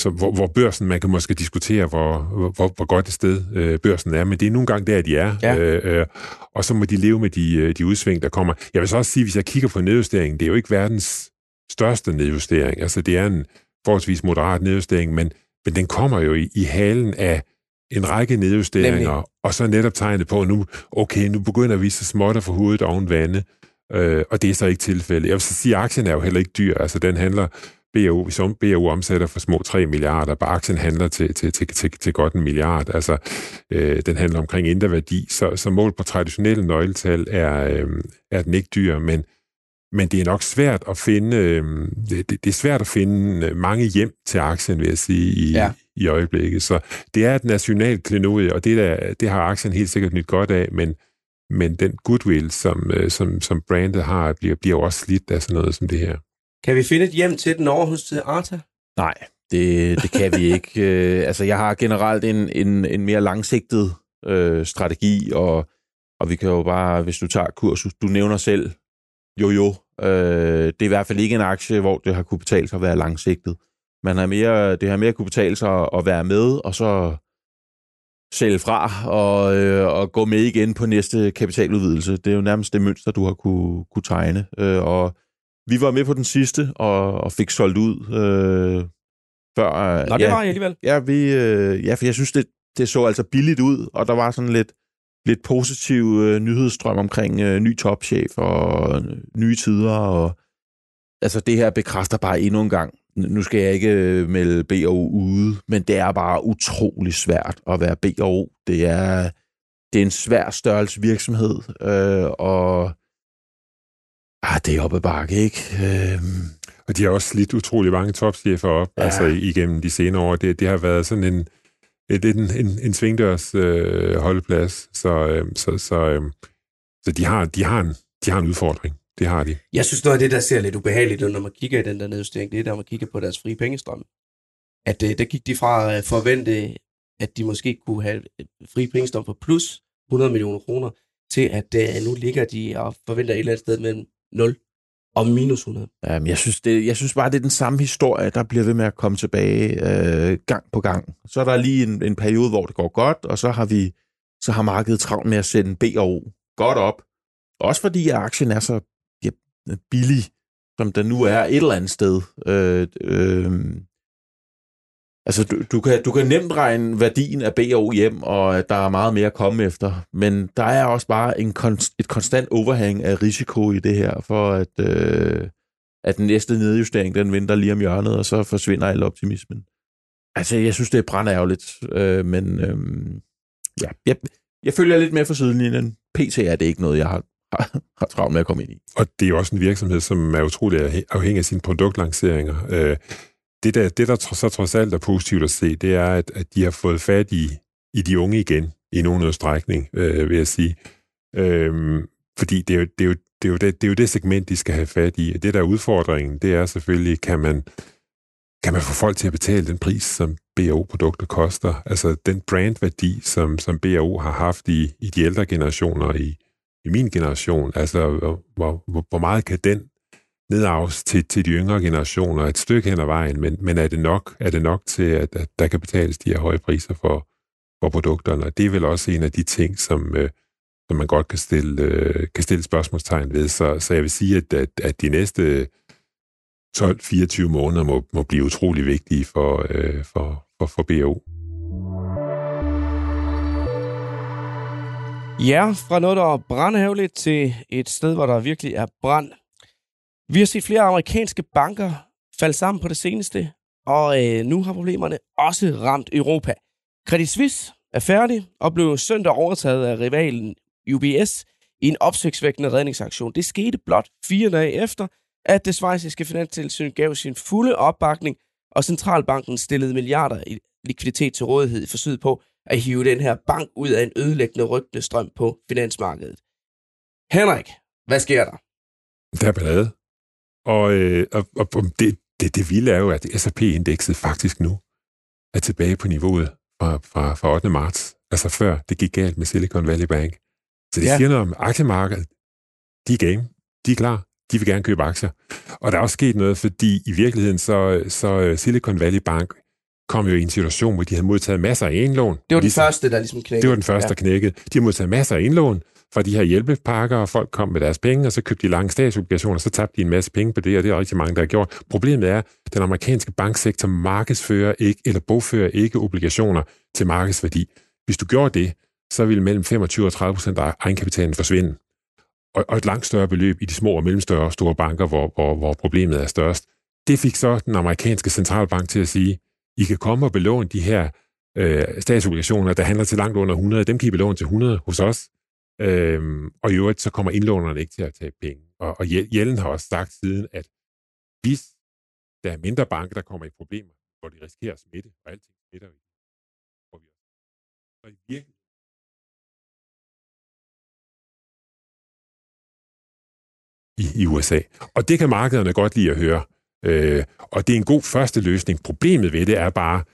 C: så hvor, hvor børsen, man kan måske diskutere, hvor, hvor, hvor godt et sted øh, børsen er, men det er nogle gange der, de er. Ja. Øh, øh, og så må de leve med de, øh, de udsving, der kommer. Jeg vil så også sige, hvis jeg kigger på nedjusteringen, det er jo ikke verdens største nedjustering. Altså, det er en forholdsvis moderat nedjustering, men, men den kommer jo i, i halen af en række nedjusteringer, Nemlig. og så netop tegnet på, nu, okay, nu begynder vi så småt at få hovedet oven vande, øh, og det er så ikke tilfældet. Jeg vil så sige, at aktien er jo heller ikke dyr, altså den handler BAU, hvis BAU omsætter for små 3 milliarder, bare aktien handler til, til, til, til, til godt en milliard. Altså, øh, den handler omkring indre værdi, så, så mål på traditionelle nøgletal er, øh, er den ikke dyr, men, men det er nok svært at finde, øh, det, det er svært at finde mange hjem til aktien, vil jeg sige, i, ja. i øjeblikket. Så det er et nationalt klenodie, og det, der, det har aktien helt sikkert nyt godt af, men, men den goodwill, som, øh, som, som brandet har, bliver, bliver også slidt af sådan noget som det her.
A: Kan vi finde et hjem til den over hos Arta?
B: Nej, det, det kan vi ikke. øh, altså, jeg har generelt en, en, en mere langsigtet øh, strategi, og, og vi kan jo bare, hvis du tager kursus, du nævner selv, jo jo, øh, det er i hvert fald ikke en aktie, hvor det har kunne betale sig at være langsigtet. Man har mere, det har mere kunne betale sig at være med, og så sælge fra og, øh, og gå med igen på næste kapitaludvidelse. Det er jo nærmest det mønster, du har kunne, kunne tegne. Øh, og vi var med på den sidste og, og fik solgt ud øh, før.
A: Nå, det ja, var jeg alligevel.
B: Ja, vi, øh, ja, for jeg synes, det, det så altså billigt ud, og der var sådan lidt, lidt positiv øh, nyhedsstrøm omkring øh, ny topchef og øh, nye tider. Og, altså, det her bekræfter bare endnu en gang. Nu skal jeg ikke øh, melde BO ude, men det er bare utrolig svært at være BO. Det er, det er en svær størrelse virksomhed, øh, og Ah, det er oppe bakke, ikke? Øhm.
C: Og de har også slidt utrolig mange topchefer op, ja. altså igennem de senere år. Det, det har været sådan en, Øh, et, en, en, en svingdørs øh, holdeplads, så, øh, så, så, øh, så de, har, de, har en, de har en udfordring. Det har de.
A: Jeg synes, noget af det, der ser lidt ubehageligt ud, når man kigger i den der nedjustering, det er, når man kigger på deres frie pengestrøm. At øh, der gik de fra at forvente, at de måske kunne have et fri pengestrøm på plus 100 millioner kroner, til at øh, nu ligger de og forventer et eller andet sted mellem 0 og minus 100.
B: Jamen, jeg, synes det, jeg synes bare, det er den samme historie, der bliver ved med at komme tilbage øh, gang på gang. Så er der lige en, en periode, hvor det går godt, og så har vi så har markedet travlt med at sende B og O godt op. Også fordi aktien er så ja, billig, som den nu er et eller andet sted. Øh, øh, Altså, du, du, kan, du kan nemt regne værdien af BO hjem, og der er meget mere at komme efter. Men der er også bare en konst, et konstant overhæng af risiko i det her, for at, øh, at den næste nedjustering, den venter lige om hjørnet, og så forsvinder al optimismen. Altså, jeg synes, det er brændærgerligt, øh, men øh, ja, jeg, jeg følger lidt mere for sidelinjen. PT er det ikke noget, jeg har, har, har travlt med at komme ind i.
C: Og det er jo også en virksomhed, som er utrolig afhængig af sine produktlanceringer. Øh, det, der, det, der så trods alt er positivt at se, det er, at, at de har fået fat i, i de unge igen, i nogen udstrækning, øh, vil jeg sige. Øh, fordi det er, jo, det, er jo, det, er jo det, det er jo det segment, de skal have fat i. Og Det, der er udfordringen, det er selvfølgelig, kan man, kan man få folk til at betale den pris, som BAO-produkter koster? Altså den brandværdi, som, som BAO har haft i, i de ældre generationer, i, i min generation, altså hvor, hvor, hvor meget kan den nedarves til, til de yngre generationer et stykke hen ad vejen, men, men er, det nok, er det nok til, at, at der kan betales de her høje priser for, for produkterne? Og det er vel også en af de ting, som, øh, som man godt kan stille, øh, kan stille spørgsmålstegn ved. Så, så jeg vil sige, at, at, at de næste 12-24 måneder må, må blive utrolig vigtige for, øh, for, for, for BO.
A: Ja, fra noget, der er brandhævligt, til et sted, hvor der virkelig er brand. Vi har set flere amerikanske banker falde sammen på det seneste, og øh, nu har problemerne også ramt Europa. Credit Suisse er færdig og blev søndag overtaget af rivalen UBS i en opsigtsvækkende redningsaktion. Det skete blot fire dage efter, at det svejsiske finanstilsyn gav sin fulde opbakning, og centralbanken stillede milliarder i likviditet til rådighed i forsøget på at hive den her bank ud af en ødelæggende rygtende strøm på finansmarkedet. Henrik, hvad sker der?
C: Der er ballade. Og, øh, og, og det, det, det vilde er jo, at S&P-indekset faktisk nu er tilbage på niveauet fra, fra, fra 8. marts, altså før det gik galt med Silicon Valley Bank. Så det ja. siger noget om aktiemarkedet. De er game. De er klar. De vil gerne købe aktier. Og der er også sket noget, fordi i virkeligheden så, så Silicon Valley Bank kom jo i en situation, hvor de havde modtaget masser af indlån.
A: Det var den ligesom, første, der ligesom knækkede.
C: Det var den første, ja. der knækkede. De har modtaget masser af indlån fra de her hjælpepakker, og folk kom med deres penge, og så købte de lange statsobligationer, og så tabte de en masse penge på det, og det er rigtig mange, der har gjort. Problemet er, at den amerikanske banksektor markedsfører ikke, eller bogfører ikke obligationer til markedsværdi. Hvis du gjorde det, så ville mellem 25 og 30 procent af egenkapitalen forsvinde. Og, og et langt større beløb i de små og mellemstørre og store banker, hvor, hvor, hvor problemet er størst. Det fik så den amerikanske centralbank til at sige, I kan komme og belåne de her øh, statsobligationer, der handler til langt under 100. Dem kan I belåne til 100 hos os. Øhm, og i øvrigt, så kommer indlånerne ikke til at tage penge. Og, og Jellen har også sagt siden, at hvis der er mindre banker, der kommer i problemer, hvor de risikerer at smitte, og alting smitter, hvor vi så i virkeligheden i, i USA. Og det kan markederne godt lide at høre. Øh, og det er en god første løsning. Problemet ved det er bare,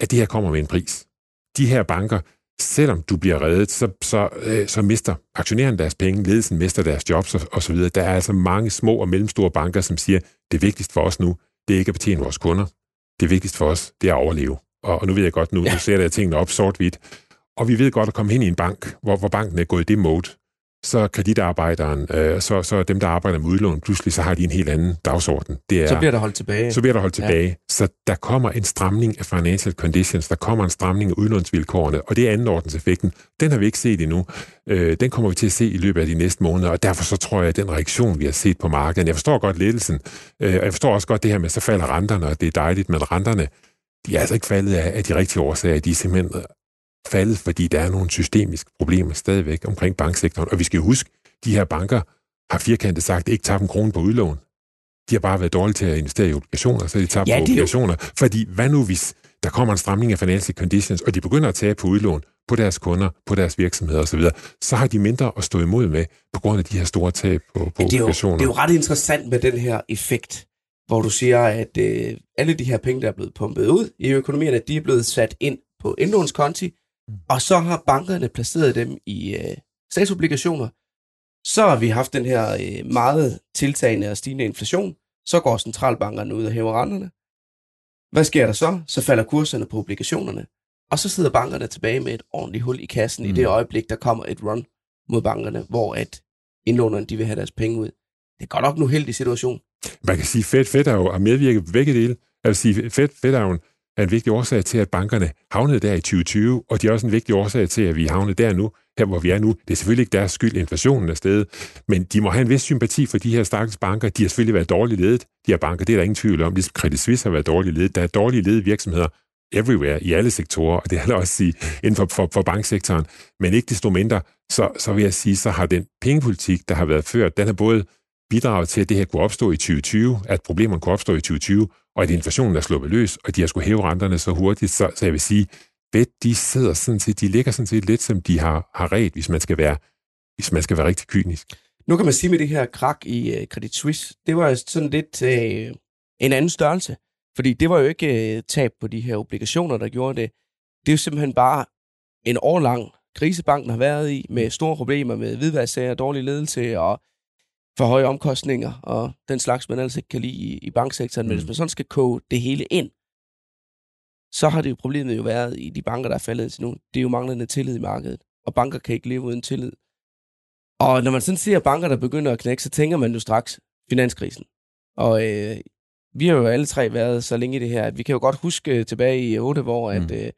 C: at det her kommer med en pris. De her banker, selvom du bliver reddet, så, så, øh, så mister aktionærerne deres penge, ledelsen mister deres jobs og, og så videre. Der er altså mange små og mellemstore banker, som siger, det vigtigste for os nu, det er ikke at betjene vores kunder. Det vigtigste for os, det er at overleve. Og, og nu ved jeg godt, nu, ja. nu ser jeg tingene op sort-hvidt. Og vi ved godt at komme hen i en bank, hvor, hvor banken er gået i det mode, så kreditarbejderen, øh, så, så dem, der arbejder med udlån, pludselig så har de en helt anden dagsorden.
A: Det er, så bliver der holdt tilbage.
C: Så bliver der holdt tilbage. Ja. Så der kommer en stramning af financial conditions, der kommer en stramning af udlånsvilkårene, og det er andenordenseffekten. Den har vi ikke set endnu. Øh, den kommer vi til at se i løbet af de næste måneder, og derfor så tror jeg, at den reaktion, vi har set på markedet, jeg forstår godt ledelsen, øh, og jeg forstår også godt det her med, så falder renterne, og det er dejligt, men renterne, de er altså ikke faldet af, af de rigtige årsager. De er simpelthen faldet, fordi der er nogle systemiske problemer stadigvæk omkring banksektoren. Og vi skal huske, de her banker har firkantet sagt ikke tabt en krone på udlån. De har bare været dårlige til at investere i obligationer, så de tabt ja, på obligationer. Jo... Fordi hvad nu hvis der kommer en stramning af financial conditions, og de begynder at tage på udlån på deres kunder, på deres virksomheder osv., så har de mindre at stå imod med på grund af de her store tab på, på ja, det er jo, obligationer.
A: Det er jo ret interessant med den her effekt, hvor du siger, at øh, alle de her penge, der er blevet pumpet ud i økonomien, de er blevet sat ind på indlånskonti, og så har bankerne placeret dem i øh, statsobligationer. Så har vi haft den her øh, meget tiltagende og stigende inflation. Så går centralbankerne ud og hæver renterne. Hvad sker der så? Så falder kurserne på obligationerne. Og så sidder bankerne tilbage med et ordentligt hul i kassen mm. i det mm. øjeblik, der kommer et run mod bankerne, hvor at indlånerne de vil have deres penge ud. Det er godt nok en uheldig situation.
C: Man kan sige, at Fed, Fed er jo at medvirke på begge dele. Jeg vil sige, Fed, Fed en er en vigtig årsag til, at bankerne havnede der i 2020, og de er også en vigtig årsag til, at vi havnede der nu, her hvor vi er nu. Det er selvfølgelig ikke deres skyld, inflationen er stedet, men de må have en vis sympati for de her stakkels banker. De har selvfølgelig været dårligt ledet, de her banker, det er der ingen tvivl om. Ligesom Credit Suisse har været dårligt ledet. Der er dårligt ledet virksomheder everywhere, i alle sektorer, og det er også sige inden for, for, for banksektoren. Men ikke desto mindre, så, så vil jeg sige, så har den pengepolitik, der har været ført, den har både bidraget til, at det her kunne opstå i 2020, at problemerne kunne opstå i 2020, og at inflationen er sluppet løs, og de har skulle hæve renterne så hurtigt, så, så jeg vil sige, Fed, de sidder sådan set, de ligger sådan set lidt, som de har, har ret, hvis man skal være, hvis man skal være rigtig kynisk.
A: Nu kan man sige med det her krak i uh, Credit Suisse, det var sådan lidt uh, en anden størrelse, fordi det var jo ikke uh, tab på de her obligationer, der gjorde det. Det er jo simpelthen bare en årlang krise, banken har været i, med store problemer med hvidvasksager, dårlig ledelse og for høje omkostninger og den slags, man ellers ikke kan lide i, i banksektoren. Mm. Men hvis man sådan skal koge det hele ind, så har det jo problemet jo været i de banker, der er faldet til nu. Det er jo manglende tillid i markedet, og banker kan ikke leve uden tillid. Og når man sådan ser banker, der begynder at knække, så tænker man jo straks finanskrisen. Og øh, vi har jo alle tre været så længe i det her, at vi kan jo godt huske tilbage i 8, hvor mm. at, øh,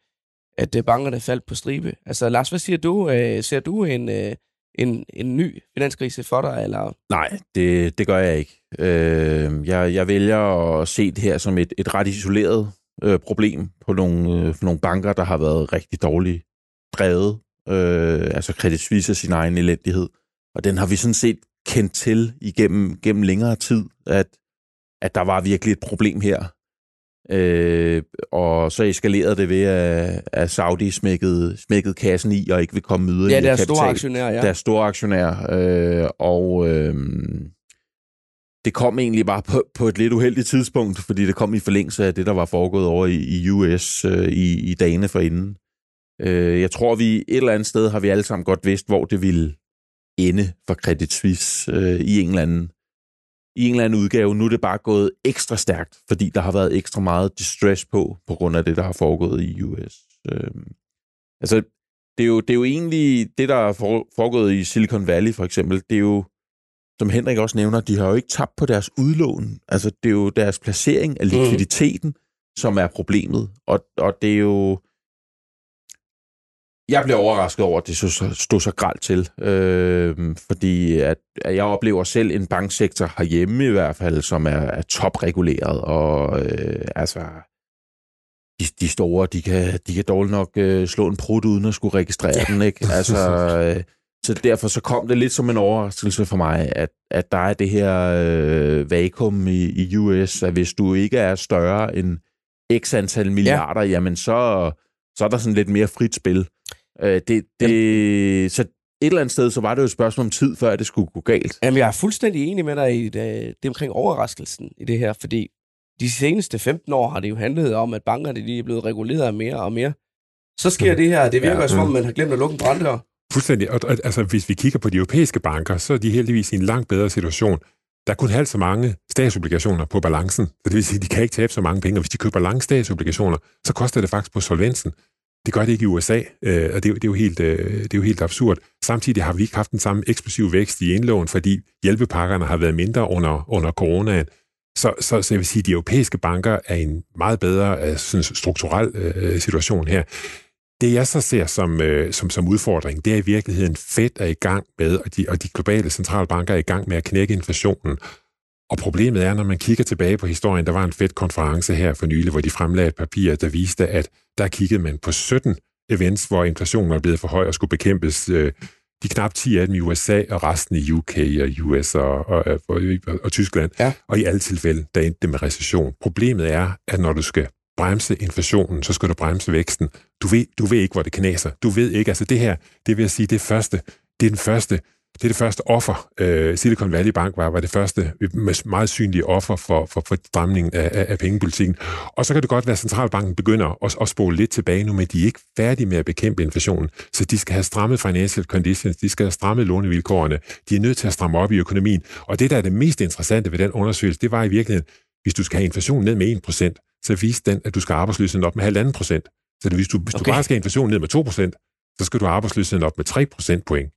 A: at øh, bankerne faldt på stribe. Altså Lars, hvad siger du? Øh, ser du en, øh, en, en ny finanskrise for dig? Eller?
B: Nej, det, det gør jeg ikke. Øh, jeg, jeg vælger at se det her som et, et ret isoleret øh, problem på nogle, øh, for nogle banker, der har været rigtig dårligt drevet. Øh, altså Credit Suisse sin egen elendighed. Og den har vi sådan set kendt til igennem gennem længere tid, at, at der var virkelig et problem her. Øh, og så eskalerede det ved, at, at Saudi smækkede, smækkede kassen i og ikke vil komme yderligere
A: Ja, deres store aktionær, ja.
B: Deres store aktionær. Øh, og, øh, det kom egentlig bare på, på et lidt uheldigt tidspunkt, fordi det kom i forlængelse af det, der var foregået over i, i US øh, i, i dagene forinden. Øh, jeg tror, vi et eller andet sted har vi alle sammen godt vidst, hvor det ville ende for Credit Suisse øh, i en eller anden i en eller anden udgave. Nu er det bare gået ekstra stærkt, fordi der har været ekstra meget distress på, på grund af det, der har foregået i US. Øh, altså, det er, jo, det er jo egentlig det, der er foregået i Silicon Valley, for eksempel. Det er jo, som Henrik også nævner, de har jo ikke tabt på deres udlån. Altså, det er jo deres placering af mm. likviditeten, mm. som er problemet. Og, og det er jo jeg blev overrasket over, at det stod så gralt til, øh, fordi at, at jeg oplever selv en banksektor herhjemme i hvert fald, som er, er topreguleret, og øh, altså de, de store, de kan, de kan dårligt nok øh, slå en prut uden at skulle registrere ja. den, ikke? Altså, øh, så derfor så kom det lidt som en overraskelse for mig, at, at der er det her øh, vakuum i, i US, at hvis du ikke er større end x antal milliarder, ja. jamen så, så er der sådan lidt mere frit spil. Øh, det, det, så et eller andet sted, så var det jo et spørgsmål om tid, før det skulle gå galt.
A: Jamen, jeg er fuldstændig enig med dig i det, det omkring overraskelsen i det her, fordi de seneste 15 år har det jo handlet om, at bankerne de er blevet reguleret mere og mere. Så sker det her, det virker ja, som om, mm. man har glemt at lukke en branddør.
C: Fuldstændig. Og, og, altså, hvis vi kigger på de europæiske banker, så er de heldigvis i en langt bedre situation. Der er kun halvt så mange statsobligationer på balancen. Så det vil sige, at de kan ikke tabe så mange penge. Og hvis de køber lange statsobligationer, så koster det faktisk på solvensen. Det gør det ikke i USA, øh, og det, det, er jo helt, øh, det er jo helt absurd. Samtidig har vi ikke haft den samme eksplosiv vækst i indlån, fordi hjælpepakkerne har været mindre under, under coronaen. Så, så, så jeg vil sige, at de europæiske banker er i en meget bedre øh, sådan, strukturel øh, situation her. Det jeg så ser som, øh, som, som udfordring, det er i virkeligheden, Fed er i gang med, og de, og de globale centralbanker er i gang med at knække inflationen. Og problemet er, når man kigger tilbage på historien, der var en fedt konference her for nylig, hvor de fremlagde et papir, der viste, at der kiggede man på 17 events, hvor inflationen var blevet for høj og skulle bekæmpes. Øh, de knap 10 af dem i USA, og resten i UK og US og, og, og, og, og Tyskland. Ja. Og i alle tilfælde, der endte det med recession. Problemet er, at når du skal bremse inflationen, så skal du bremse væksten. Du ved, du ved ikke, hvor det knaser. Du ved ikke, altså det her, det vil jeg sige, det første, det er den første det er det første offer. Uh, Silicon Valley Bank var, var det første meget synlige offer for, for, for stramningen af, af, pengepolitikken. Og så kan det godt være, at centralbanken begynder at, at spole lidt tilbage nu, men de er ikke færdige med at bekæmpe inflationen. Så de skal have strammet financial conditions, de skal have strammet lånevilkårene, de er nødt til at stramme op i økonomien. Og det, der er det mest interessante ved den undersøgelse, det var i virkeligheden, hvis du skal have inflationen ned med 1%, så viste den, at du skal have arbejdsløsheden op med 1,5 procent. Så hvis du, hvis okay. du bare skal have inflationen ned med 2 procent, så skal du have arbejdsløsheden op med 3 procentpoint.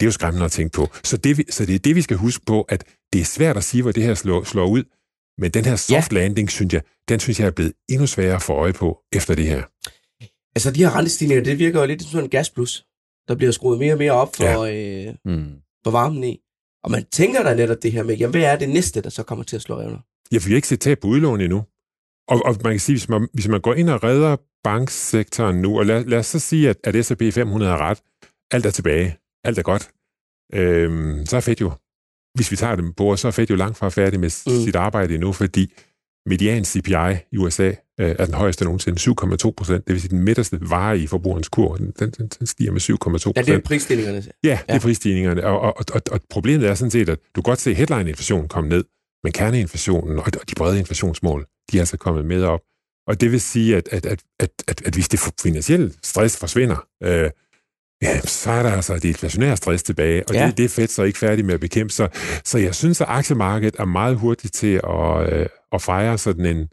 C: Det er jo skræmmende at tænke på. Så det, så det er det, vi skal huske på, at det er svært at sige, hvor det her slår, slår ud. Men den her soft ja. landing, synes jeg, den synes jeg er blevet endnu sværere at få øje på efter det her.
A: Altså, de her rentestigninger, det virker jo lidt som en gasplus. Der bliver skruet mere og mere op for, ja. øh, mm. for varmen i. Og man tænker da netop det her med, jamen, hvad er det næste, der så kommer til at slå revner?
C: Ja, for vi har ikke set tab på udlån endnu. Og, og man kan sige, hvis man, hvis man går ind og redder banksektoren nu, og lad, lad os så sige, at, at S&P 500 har ret, alt er tilbage, alt er godt, øhm, så er Fed jo, hvis vi tager dem på, så er Fed jo langt fra færdig med mm. sit arbejde endnu, fordi median CPI i USA øh, er den højeste nogensinde, 7,2 procent. Det vil sige, den midterste vare i forbrugerens kur, den, den, den stiger med 7,2 procent.
A: Ja, det er prisstigningerne.
C: Ja, det er prisstigningerne. Og, og, og, og problemet er sådan set, at du kan godt se, at headline-inflationen kom ned, men kerneinflationen og de brede inflationsmål, de er altså kommet med op. Og det vil sige, at, at, at, at, at, at hvis det finansielle stress forsvinder, øh, ja, så er der altså det inflationære stress tilbage, og ja. det, det er fedt så ikke færdig med at bekæmpe. Så, så jeg synes, at aktiemarkedet er meget hurtigt til at, øh, at fejre sådan en,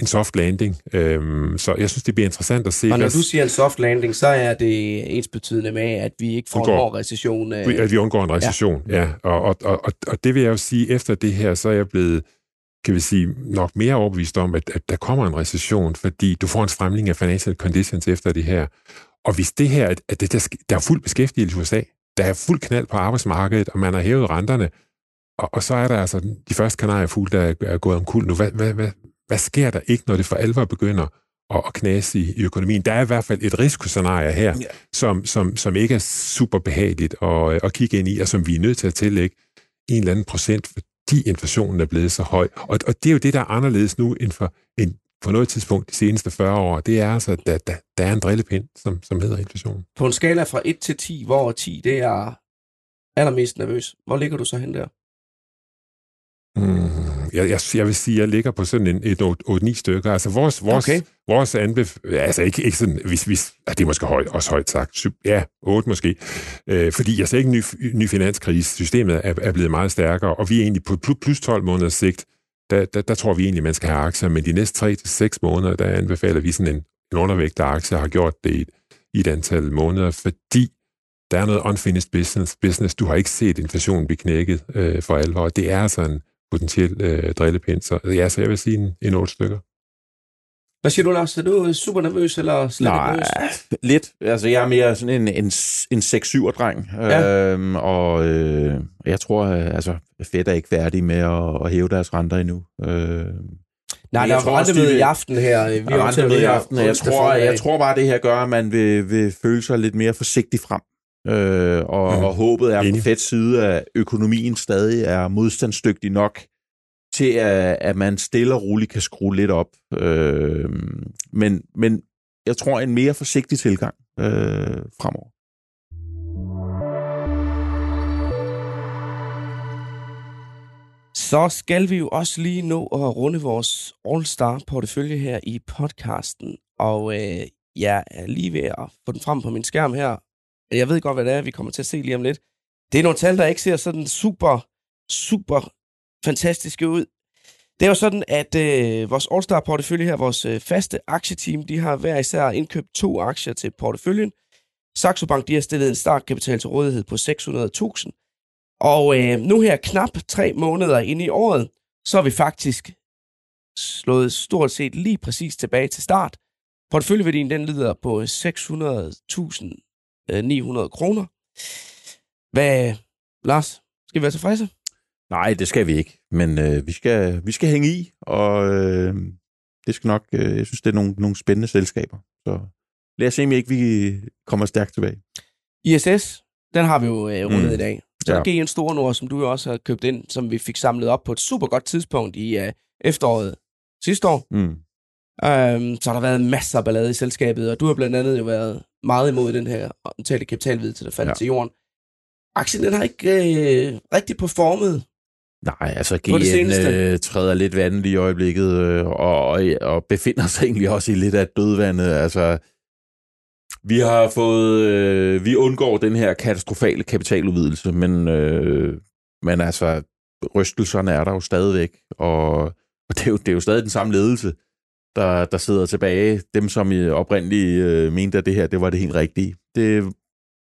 C: en soft landing. Øhm, så jeg synes, det bliver interessant at se.
A: Og når du siger en soft landing, så er det ens betydende med, at vi ikke får undgår, en recession.
C: Øh... At vi undgår en recession, ja. ja. Og, og, og, og det vil jeg jo sige, efter det her, så er jeg blevet kan vi sige, nok mere overbevist om, at, at der kommer en recession, fordi du får en stramning af financial conditions efter det her. Og hvis det her, at det, der, der er fuld beskæftigelse i USA, der er fuld knald på arbejdsmarkedet, og man har hævet renterne, og, og så er der altså de første kanariefugle, der er, gået om kul nu. Hvad, hvad, hvad, hvad sker der ikke, når det for alvor begynder at, at knase i, i økonomien? Der er i hvert fald et risikoscenarie her, ja. som, som, som ikke er super behageligt at, at kigge ind i, og som vi er nødt til at tillægge en eller anden procent, fordi inflationen er blevet så høj. Og, og det er jo det, der er anderledes nu end for, end på noget tidspunkt de seneste 40 år. Det er altså, at der, der, der er en drillepind, som, som hedder inflation.
A: På en skala fra 1 til 10, hvor 10 det er allermest nervøs, hvor ligger du så hen der?
C: Mm, jeg, jeg, jeg vil sige, at jeg ligger på sådan en, et 8-9 stykker. Altså vores, vores,
A: Okay.
C: vores anbef... Altså ikke, ikke sådan... Hvis, hvis, ja, det er måske højt, også højt sagt. Syv, ja, 8 måske. Øh, fordi jeg ser ikke en ny, ny finanskrise. Systemet er, er blevet meget stærkere, og vi er egentlig på plus 12 måneders sigt. Der, der, der tror vi egentlig, man skal have aktier, men de næste 3-6 måneder, der anbefaler vi sådan en, en undervægt af aktier, har gjort det i, i et antal måneder, fordi der er noget unfinished business. business. Du har ikke set inflationen blive knækket øh, for alvor. Det er sådan en potentiel øh, drillepind. Så, ja, så jeg vil sige en, en 8 stykker.
A: Hvad siger du, Lars? Er du super nervøs, eller slet
B: Nej,
A: nervøs?
B: lidt. Altså, jeg er mere sådan en, en, en 6-7'er-dreng.
A: Ja.
B: Øhm, og øh, jeg tror, øh, altså, Fed er ikke færdig med at, at hæve deres renter endnu. Øh,
A: Nej,
B: jeg
A: der er rentemøde
B: de
A: i aften her. Vi
B: har
A: optager
B: med i aften. Jeg
A: onsdag
B: tror,
A: formiddag.
B: jeg tror bare, at det her gør, at man vil, vil føle sig lidt mere forsigtig frem. Øh, og, mm. og håbet er på. Feds side, at økonomien stadig er modstandsdygtig nok til, at, at man stille og roligt kan skrue lidt op. Øh, men, men jeg tror, en mere forsigtig tilgang øh, fremover.
A: Så skal vi jo også lige nå at runde vores All-Star-portefølje her i podcasten. Og øh, jeg er lige ved at få den frem på min skærm her. Jeg ved godt, hvad det er, vi kommer til at se lige om lidt. Det er nogle tal, der ikke ser sådan super, super fantastiske ud. Det er jo sådan, at øh, vores All-Star-portefølje her, vores øh, faste aktieteam, de har hver især indkøbt to aktier til porteføljen. Saxo Bank, de har stillet en startkapital til rådighed på 600.000. Og øh, nu her knap tre måneder inde i året, så er vi faktisk slået stort set lige præcis tilbage til start. Porteføljeværdien den lyder på 600.900 øh, kroner. Hvad, Lars, skal vi være tilfredse?
B: Nej, det skal vi ikke. Men øh, vi, skal, vi skal hænge i, og øh, det skal nok, øh, jeg synes, det er nogle, nogle spændende selskaber. Så lad os se, om ikke vi kommer stærkt tilbage.
A: ISS, den har vi jo øh, rundet
B: Mm.
A: i dag. Så
B: Ja.
A: GN Store Nord, som du jo også har købt ind, som vi fik samlet op på et super godt tidspunkt i øh, efteråret sidste år.
B: Mm.
A: Øhm, så har der været masser af ballade i selskabet, og du har blandt andet jo været meget imod den her omtalte kapitalvidelse, der faldt
B: ja.
A: til jorden. Aktien den har ikke øh, rigtig performet.
B: Nej, altså. GN øh, træder lidt vandet i øjeblikket, øh, og, og, befinder sig egentlig også i lidt af dødvandet. Altså, vi har fået, øh, vi undgår den her katastrofale kapitaludvidelse, men, øh, men altså, rystelserne er der jo stadigvæk, og, og det, er jo, det er jo stadig den samme ledelse, der, der sidder tilbage. Dem, som i oprindeligt øh, mente, at det her det var det helt rigtige. Det,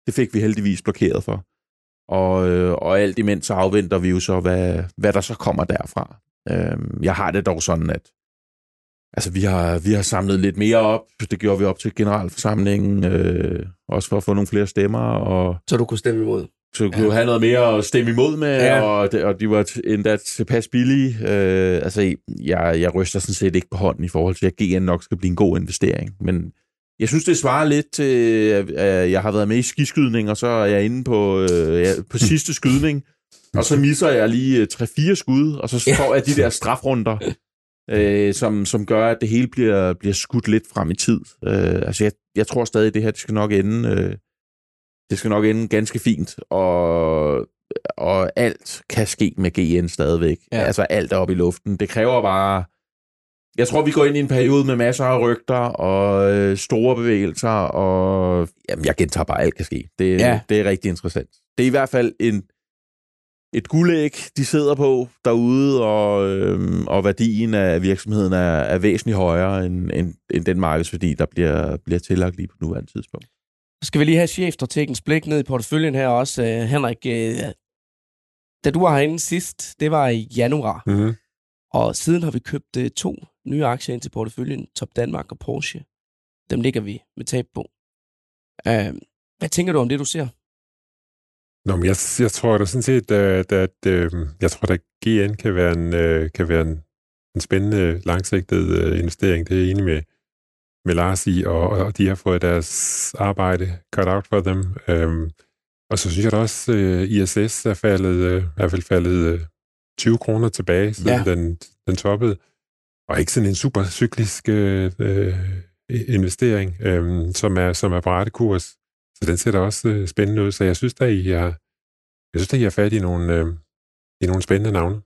B: det fik vi heldigvis blokeret for. Og, øh, og alt imens så afventer vi jo så, hvad, hvad der så kommer derfra. Øh, jeg har det dog sådan, at altså, vi, har, vi har samlet lidt mere op. Det gjorde vi op til generalforsamlingen, øh, også for at få nogle flere stemmer, og
A: Så du kunne stemme imod.
B: så kunne ja. have noget mere at stemme imod med, ja. Og, det, og de var endda tilpas billige. Øh, altså, jeg, jeg ryster sådan set ikke på hånden i forhold til, at GN nok skal blive en god investering. Men jeg synes, det svarer lidt til, at jeg har været med i skiskydning, og så er jeg inde på, øh, på sidste skydning, og så misser jeg lige øh, 3-4 skud, og så får jeg de der strafrunder, øh, som, som gør, at det hele bliver, bliver skudt lidt frem i tid. Øh, altså, jeg, jeg tror stadig, at det her det skal nok ende... Øh, det skal nok ende ganske fint, og, og alt kan ske med GN stadigvæk. Ja. Altså alt er oppe i luften. Det kræver bare... Jeg tror, vi går ind i en periode med masser af rygter og øh, store bevægelser, og jamen, jeg gentager bare, alt kan ske. Det,
A: Ja.
B: det er rigtig interessant. Det er i hvert fald en, et guldæg, de sidder på derude, og, øhm, og værdien af virksomheden er, er væsentligt højere end, end, end den markedsværdi, der bliver, bliver tillagt lige på nuværende tidspunkt.
A: Så skal vi lige have chefstrategens blik ned i porteføljen her også. Øh, Henrik, øh, da du var herinde sidst, det var i januar,
C: Mm-hmm.
A: og siden har vi købt øh, to nye aktier ind til porteføljen, Top Danmark og Porsche. Dem ligger vi med tab på. Øh, hvad tænker du om det, du ser?
C: Nå, men jeg, jeg tror da sådan set, at, at øh, jeg tror, at GN kan være en, øh, kan være en, en spændende, langsigtet øh, investering. Det er jeg enig med, med Lars i, og, og de har fået deres arbejde cut out for dem. Øhm, og så synes jeg da også, øh, ISS er faldet, i hvert fald faldet øh, 20 kroner tilbage, siden
A: ja.
C: den, den toppede. Og ikke sådan en super cyklisk øh, øh, investering, øh, som, er, som er på rette kurs. Så den ser da også øh, spændende ud. Så jeg synes, at I har, jeg synes, at I har fat i nogle, øh, i nogle spændende navne.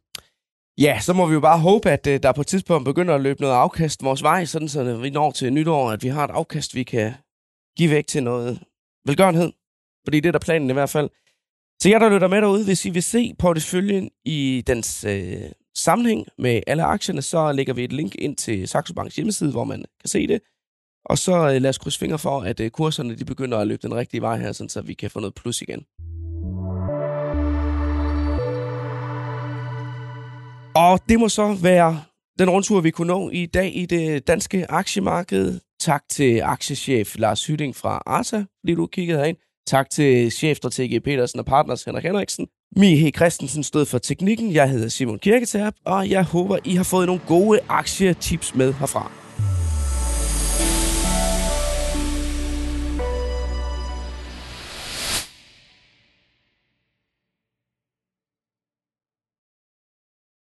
A: Ja, så må vi jo bare håbe, at øh, der på et tidspunkt begynder at løbe noget afkast vores vej, sådan så vi når til nytår, at vi har et afkast, vi kan give væk til noget velgørenhed. Fordi det er der planen i hvert fald. Så jeg, der lytter med derude, hvis I vil se porteføljen i dens øh, sammenhæng med alle aktierne, så lægger vi et link ind til Saxo Banks hjemmeside, hvor man kan se det. Og så øh, lad os krydse fingre for, at øh, kurserne de begynder at løbe den rigtige vej her, sådan så vi kan få noget plus igen. Og det må så være den rundtur, vi kunne nå i dag i det danske aktiemarked. Tak til aktiechef Lars Hytting fra Arta, fordi du kiggede herind. Tak til chefstrateg Petersen og partners Henrik Henriksen. Mihe Christensen stod for teknikken. Jeg hedder Simon Kirketab, og jeg håber, I har fået nogle gode aktietips med herfra.